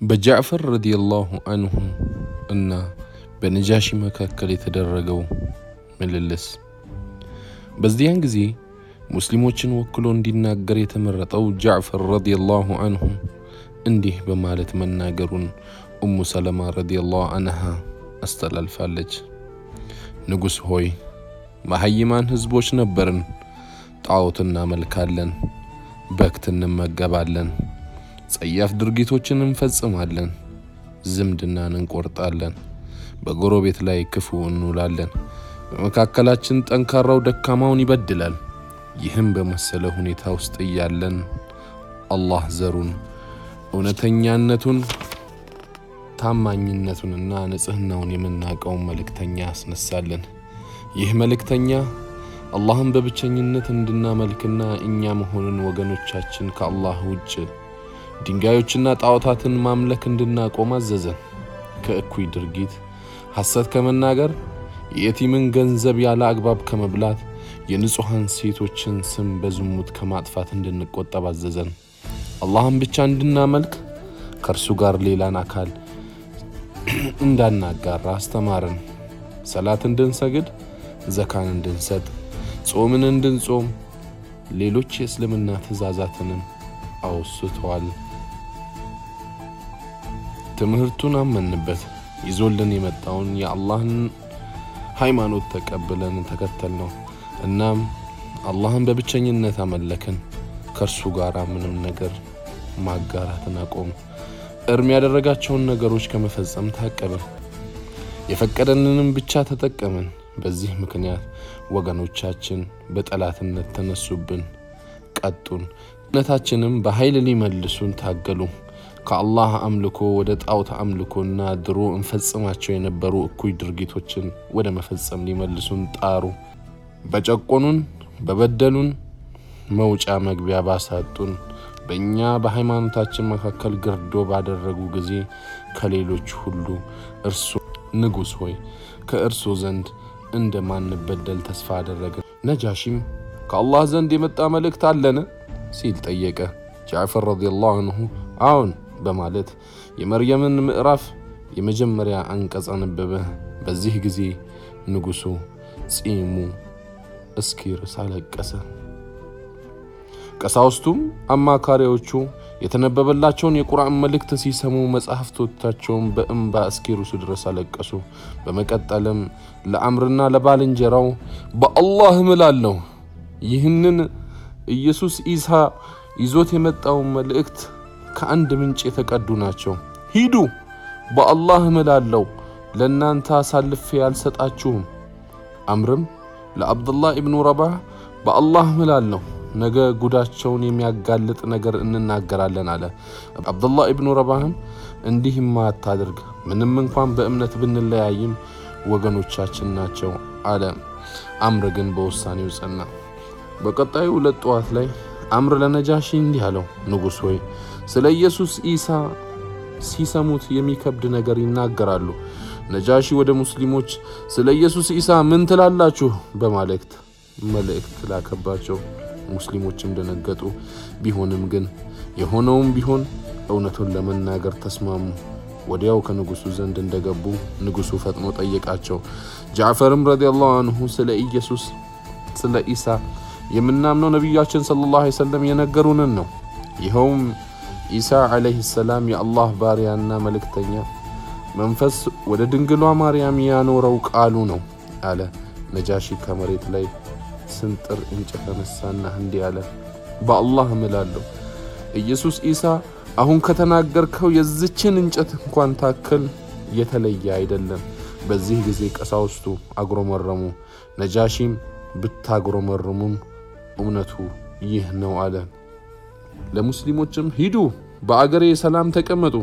በጃዕፈር ረዲየላሁ አንሁ እና በነጃሺ መካከል የተደረገው ምልልስ። በዚያን ጊዜ ሙስሊሞችን ወክሎ እንዲናገር የተመረጠው ጃዕፈር ረዲየላሁ አንሁ እንዲህ በማለት መናገሩን ኡሙ ሰለማ ረዲየላሁ አንሃ አስተላልፋለች። ንጉሥ ሆይ መሀይማን ህዝቦች ነበርን። ጣዖት እናመልካለን፣ በክት እንመገባለን ጸያፍ ድርጊቶችን እንፈጽማለን፣ ዝምድናን እንቆርጣለን፣ በጎረቤት ላይ ክፉ እንውላለን፣ በመካከላችን ጠንካራው ደካማውን ይበድላል። ይህም በመሰለ ሁኔታ ውስጥ እያለን አላህ ዘሩን እውነተኛነቱን ታማኝነቱንና ንጽህናውን የምናውቀውን መልእክተኛ ያስነሳልን። ይህ መልእክተኛ አላህን በብቸኝነት እንድናመልክና እኛ መሆንን ወገኖቻችን ከአላህ ውጭ ድንጋዮችና ጣዖታትን ማምለክ እንድናቆም አዘዘን። ከእኩይ ድርጊት ሐሰት ከመናገር፣ የየቲምን ገንዘብ ያለ አግባብ ከመብላት፣ የንጹሐን ሴቶችን ስም በዝሙት ከማጥፋት እንድንቆጠብ አዘዘን። አላህን ብቻ እንድናመልክ ከእርሱ ጋር ሌላን አካል እንዳናጋራ አስተማርን። ሰላት እንድንሰግድ፣ ዘካን እንድንሰጥ፣ ጾምን እንድንጾም፣ ሌሎች የእስልምና ትእዛዛትንም አውስተዋል። ትምህርቱን አመንበት። ይዞልን የመጣውን የአላህን ሃይማኖት ተቀብለን ተከተል ነው። እናም አላህን በብቸኝነት አመለክን። ከእርሱ ጋር ምንም ነገር ማጋራትን አቆም። እርም ያደረጋቸውን ነገሮች ከመፈጸም ታቀብን። የፈቀደንንም ብቻ ተጠቀምን። በዚህ ምክንያት ወገኖቻችን በጠላትነት ተነሱብን፣ ቀጡን። እምነታችንም በኃይል ሊመልሱን ታገሉ። ከአላህ አምልኮ ወደ ጣዖት አምልኮና ድሮ እንፈጽማቸው የነበሩ እኩይ ድርጊቶችን ወደ መፈጸም ሊመልሱን ጣሩ። በጨቆኑን፣ በበደሉን፣ መውጫ መግቢያ ባሳጡን፣ በእኛ በሃይማኖታችን መካከል ግርዶ ባደረጉ ጊዜ ከሌሎች ሁሉ እርሱ ንጉሥ ሆይ ከእርሱ ዘንድ እንደማንበደል ተስፋ አደረገ። ነጃሺም ከአላህ ዘንድ የመጣ መልእክት አለን ሲል ጠየቀ። ጃዕፈር ረዲየላሁ አንሁ አዎን በማለት የመርየምን ምዕራፍ የመጀመሪያ አንቀጽ አነበበ። በዚህ ጊዜ ንጉሡ ጺሙ እስኪርስ አለቀሰ። ቀሳውስቱም አማካሪዎቹ የተነበበላቸውን የቁርአን መልእክት ሲሰሙ መጽሐፍቶቻቸውን በእንባ እስኪርሱ ድረስ አለቀሱ። በመቀጠልም ለአምርና ለባልንጀራው በአላህ እምላለሁ ይህንን ኢየሱስ ኢሳ ይዞት የመጣውን መልእክት ከአንድ ምንጭ የተቀዱ ናቸው። ሂዱ በአላህ እምላለሁ ለእናንተ አሳልፌ አልሰጣችሁም። አምርም ለአብዱላህ ኢብኑ ረባህ በአላህ እምላለሁ ነገ ጉዳቸውን የሚያጋልጥ ነገር እንናገራለን አለ። አብዱላህ ኢብኑ ረባህም እንዲህማ አታድርግ፣ ምንም እንኳን በእምነት ብንለያይም ወገኖቻችን ናቸው አለ። አምር ግን በውሳኔው ጸና። በቀጣዩ ሁለት ጠዋት ላይ አምር ለነጃሺ እንዲህ አለው፣ ንጉሥ ሆይ ስለ ኢየሱስ ኢሳ ሲሰሙት የሚከብድ ነገር ይናገራሉ። ነጃሺ ወደ ሙስሊሞች ስለ ኢየሱስ ኢሳ ምን ትላላችሁ በማለት መልእክት ላከባቸው። ሙስሊሞችም ደነገጡ። ቢሆንም ግን የሆነውም ቢሆን እውነቱን ለመናገር ተስማሙ። ወዲያው ከንጉሱ ዘንድ እንደገቡ ንጉሱ ፈጥኖ ጠየቃቸው። ጃዕፈርም ረዲየላሁ አንሁ ስለ ኢየሱስ ስለ ኢሳ የምናምነው ነቢያችን ሰለላሁ ዐለይሂ ወሰለም የነገሩንን ነው። ይኸውም ኢሳ ዐለይሂ ሰላም የአላህ ባሪያና መልእክተኛ መንፈስ ወደ ድንግሏ ማርያም ያኖረው ቃሉ ነው አለ። ነጃሺ ከመሬት ላይ ስንጥር እንጨት አነሳና እንዲህ አለ፣ በአላህ እምላለሁ ኢየሱስ ኢሳ አሁን ከተናገርከው የዝችን እንጨት እንኳን ታክል የተለየ አይደለም። በዚህ ጊዜ ቀሳውስቱ አጉረመረሙ። ነጃሺም ብታጉረመርሙም እውነቱ ይህ ነው አለ። ለሙስሊሞችም ሂዱ፣ በአገሬ ሰላም ተቀመጡ፣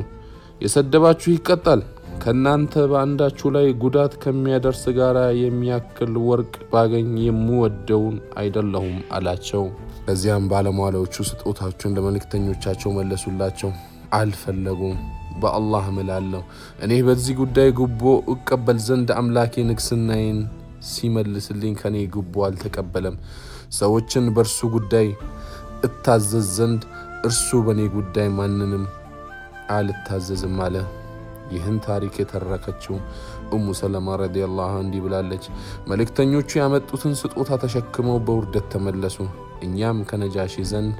የሰደባችሁ ይቀጣል፣ ከእናንተ በአንዳችሁ ላይ ጉዳት ከሚያደርስ ጋር የሚያክል ወርቅ ባገኝ የምወደውን አይደለሁም አላቸው። ከዚያም ባለሟሎቹ ስጦታቸውን ለመልእክተኞቻቸው መለሱላቸው። አልፈለጉም። በአላህ እምላለሁ እኔ በዚህ ጉዳይ ጉቦ እቀበል ዘንድ አምላኬ ንግስናዬን ሲመልስልኝ ከኔ ጉቦ አልተቀበለም። ሰዎችን በእርሱ ጉዳይ እታዘዝ ዘንድ እርሱ በእኔ ጉዳይ ማንንም አልታዘዝም አለ። ይህን ታሪክ የተረከችው ኡሙ ሰለማ ረዲየላሁ እንዲህ ብላለች። መልእክተኞቹ ያመጡትን ስጦታ ተሸክመው በውርደት ተመለሱ። እኛም ከነጃሺ ዘንድ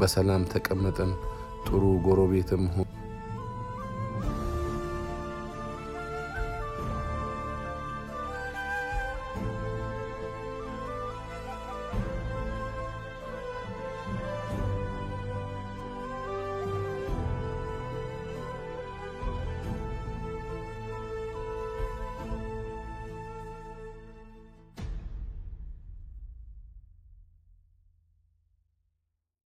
በሰላም ተቀመጥን፣ ጥሩ ጎረቤትም